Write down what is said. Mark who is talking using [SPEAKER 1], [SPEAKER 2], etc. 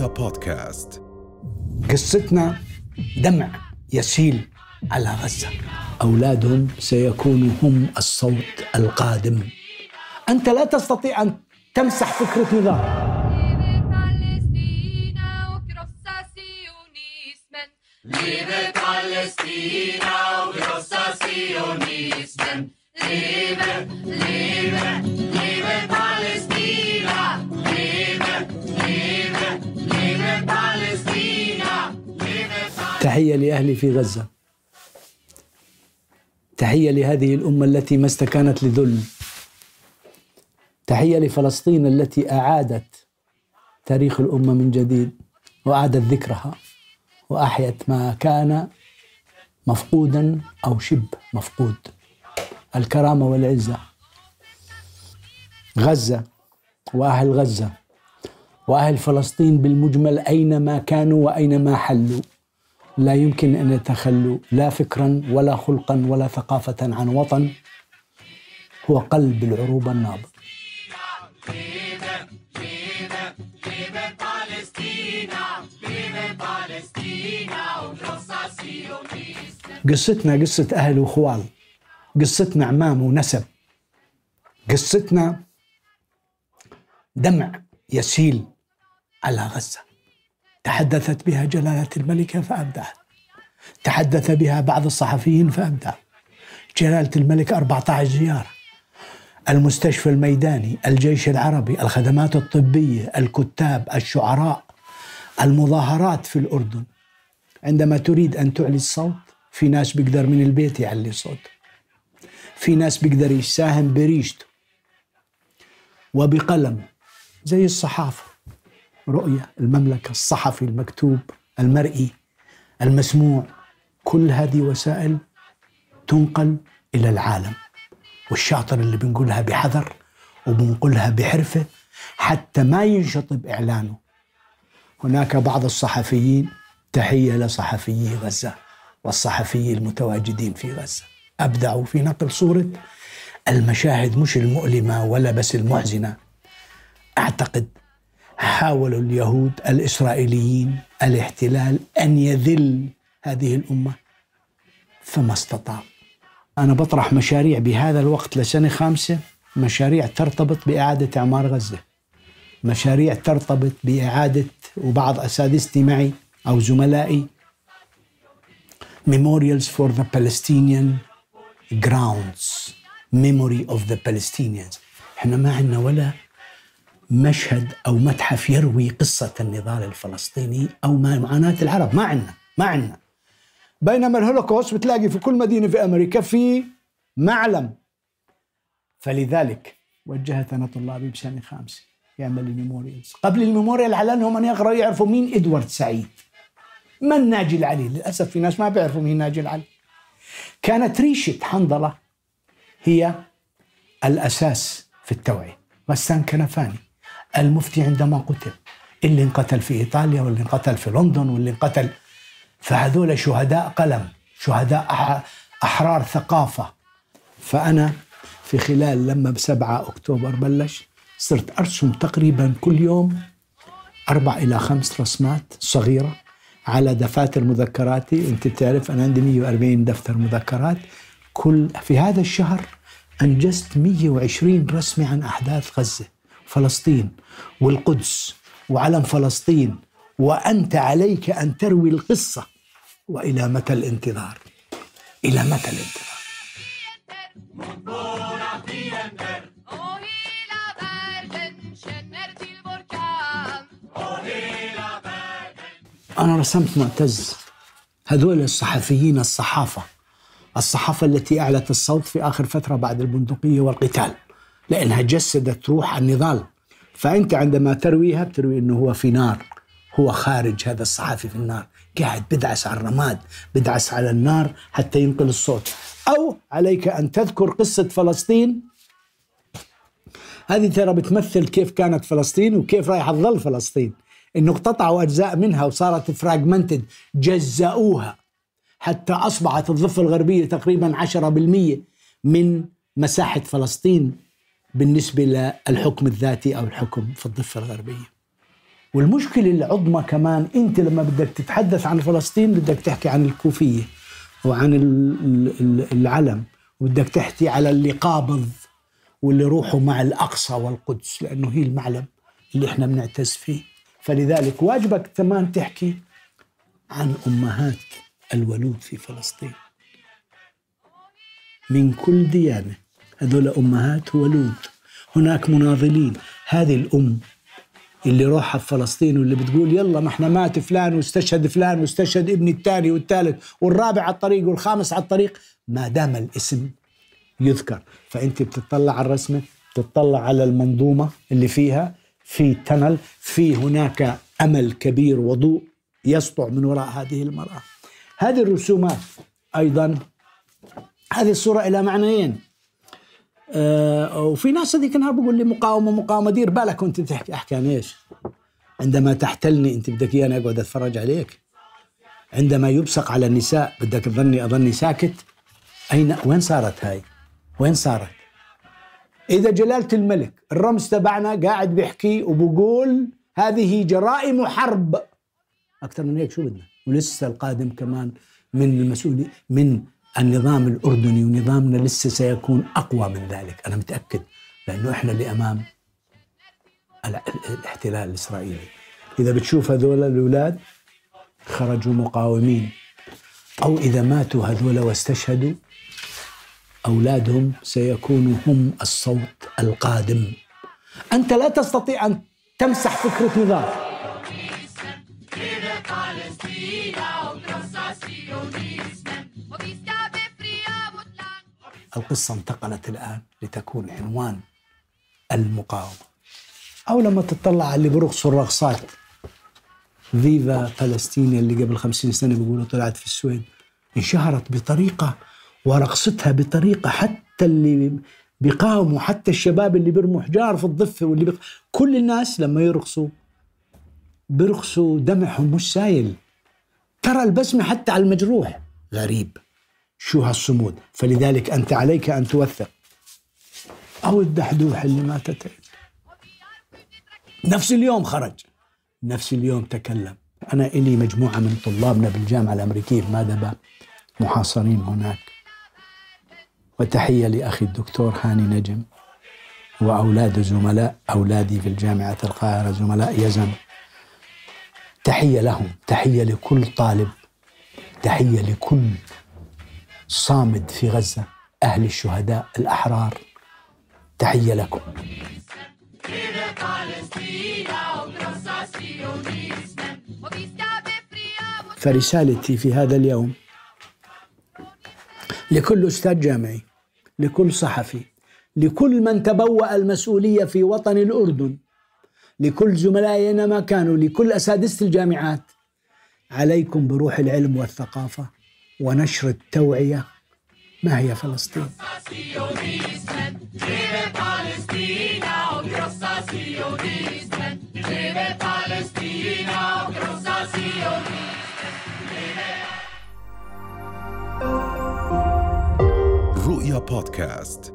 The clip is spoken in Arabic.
[SPEAKER 1] رؤيا بودكاست
[SPEAKER 2] قصتنا دمع يسيل على غزة أولادهم سيكونوا هم الصوت القادم أنت لا تستطيع أن تمسح فكرة نظام
[SPEAKER 3] och krossa sionismen. Leve,
[SPEAKER 2] تحية لأهلي في غزة. تحية لهذه الأمة التي ما استكانت لذل. تحية لفلسطين التي أعادت تاريخ الأمة من جديد وأعادت ذكرها وأحيت ما كان مفقودا أو شبه مفقود. الكرامة والعزة. غزة وأهل غزة وأهل فلسطين بالمجمل أينما كانوا وأينما حلوا. لا يمكن أن يتخلوا لا فكرا ولا خلقا ولا ثقافة عن وطن هو قلب العروبة النابض. قصتنا قصة أهل وخوال قصتنا عمام ونسب قصتنا دمع يسيل على غزة. تحدثت بها جلالة الملكة فأبدعت تحدث بها بعض الصحفيين فأبدع جلالة الملك 14 زيارة. المستشفى الميداني الجيش العربي الخدمات الطبية الكتاب الشعراء المظاهرات في الأردن. عندما تريد أن تعلي الصوت في ناس بيقدر من البيت يعلي صوته في ناس بيقدر يساهم بريشته. وبقلم زي الصحافة. رؤية المملكة الصحفي المكتوب المرئي المسموع كل هذه وسائل تنقل إلى العالم. والشاطر اللي بنقولها بحذر وبنقولها بحرفة حتى ما ينشطب إعلانه. هناك بعض الصحفيين تحية لصحفيي غزة والصحفيين المتواجدين في غزة. أبدعوا في نقل صورة المشاهد مش المؤلمة ولا بس المحزنة. أعتقد حاولوا اليهود الإسرائيليين الاحتلال أن يذل هذه الأمة. فما استطاع. أنا بطرح مشاريع بهذا الوقت لسنة خامسة. مشاريع ترتبط بإعادة إعمار غزة. مشاريع ترتبط بإعادة وبعض أساتذتي معي أو زملائي Memorials for the Palestinian Grounds. Memory of the Palestinians. إحنا ما عندنا ولا مشهد أو متحف يروي قصة النضال الفلسطيني أو ما معاناة العرب. ما عندنا ما عندنا. بينما الهولوكوست بتلاقي في كل مدينة في أمريكا في معلم. فلذلك وجهت أنا طلابي بسنه خامسه يعمل ال memorials قبل ال memorial على أنهم أن يقرأوا يعرفوا مين إدوارد سعيد. من ناجي العلي؟ للأسف في ناس ما بيعرفوا مين ناجي العلي. كانت ريشة حنظلة هي الأساس في التوعية. غسان كنفاني المفتي عندما قتل اللي انقتل في إيطاليا واللي انقتل في لندن واللي انقتل فهذول شهداء قلم شهداء أح- أحرار ثقافة. فأنا في خلال لما بسبعة أكتوبر بلش صرت أرسم تقريبا كل يوم أربع إلى خمس رسمات صغيرة على دفاتر مذكراتي. أنت تعرف أنا عندي 140 دفتر مذكرات. كل في هذا الشهر أنجزت 120 رسمة عن أحداث غزة. فلسطين والقدس وعلم فلسطين وأنت عليك أن تروي القصة. وإلى متى الانتظار؟ إلى متى الانتظار. أنا رسمت معتز. هذول الصحفيين الصحافة الصحافة التي أعلت الصوت في آخر فترة بعد البندقية والقتال. لأنها جسدت روح النضال. فأنت عندما ترويها بتروي أنه هو في نار هو خارج هذا الصحفي في النار قاعد بدعس على الرماد بدعس على النار حتى ينقل الصوت. أو عليك أن تذكر قصة فلسطين. هذه ترى بتمثل كيف كانت فلسطين وكيف رايحة تظل فلسطين. إنه اقتطعوا أجزاء منها وصارت فراجمنتد جزأوها حتى أصبحت الضفة الغربية تقريبا 10% من مساحة فلسطين. بالنسبة للحكم الذاتي أو الحكم في الضفة الغربية. والمشكلة العظمى كمان أنت لما بدك تتحدث عن فلسطين بدك تحكي عن الكوفية وعن ال- ال- العلم وبدك تحكي على اللي قابض واللي روحوا مع الأقصى والقدس لأنه هي المعلم اللي إحنا بنعتز فيه فلذلك واجبك كمان تحكي عن أمهات الولود في فلسطين من كل ديانة هذول أمهات ولود. هناك مناضلين. هذه الأم اللي روحها في فلسطين واللي بتقول يلا ما إحنا مات فلان واستشهد فلان واستشهد ابني الثاني والثالث والرابع على الطريق والخامس على الطريق ما دام الاسم يذكر. فأنت بتطلع على الرسمة بتطلع على المنظومة اللي فيها في تنل في هناك أمل كبير وضوء يسطع من وراء هذه المرأة. هذه الرسومات أيضا هذه الصورة لها معنيين. آه وفي ناس هذيك النهار بقول لي مقاومة مقاومة دير بالك كنت تحكي أحكي عن إيش؟ عندما تحتلني أنت بدك إياني أقعد أتفرج عليك عندما يبصق على النساء بدك تظني أظني ساكت أين وين صارت هاي؟ وين صارت؟ إذا جلالة الملك الرمز تبعنا قاعد بيحكي وبقول هذه جرائم حرب أكثر من هيك شو بدنا؟ ولسه القادم كمان من المسؤولين من النظام الأردني ونظامنا لسه سيكون أقوى من ذلك. أنا متأكد لأنه إحنا اللي ال- الاحتلال الإسرائيلي. إذا بتشوف هذول الأولاد خرجوا مقاومين. أو إذا ماتوا هذول واستشهدوا أولادهم سيكونوا هم الصوت القادم. أنت لا تستطيع أن تمسح فكرة نضال القصة انتقلت الآن لتكون عنوان المقاومة. أو لما تطلع على اللي برقصوا الرقصات فيفا فلسطين اللي قبل خمسين سنة بيقولوا طلعت في السويد. انشهرت بطريقة ورقصتها بطريقة حتى اللي بيقاوموا حتى الشباب اللي بيرموا حجار في الضفة واللي بيق... كل الناس لما يرقصوا بيرقصوا دمعهم مش سايل. ترى البسمة حتى على المجروح. غريب. شو هالصمود؟ فلذلك أنت عليك أن توثق. أو الدحدوح اللي ماتت نفس اليوم خرج. نفس اليوم تكلم. أنا إلي مجموعة من طلابنا بالجامعة الأمريكية في مادبا محاصرين هناك. وتحية لأخي الدكتور هاني نجم. وأولاد زملاء أولادي في الجامعة القاهرة زملاء يزن. تحية لهم. تحية لكل طالب. تحية لكل صامد في غزة أهل الشهداء الأحرار. تحية لكم. فرسالتي في هذا اليوم لكل أستاذ جامعي لكل صحفي لكل من تبوأ المسؤولية في وطن الأردن لكل زملائي أينما كانوا لكل أساتذة الجامعات عليكم بروح العلم والثقافة. ونشر التوعية ما هي فلسطين.
[SPEAKER 1] رؤيا بودكاست.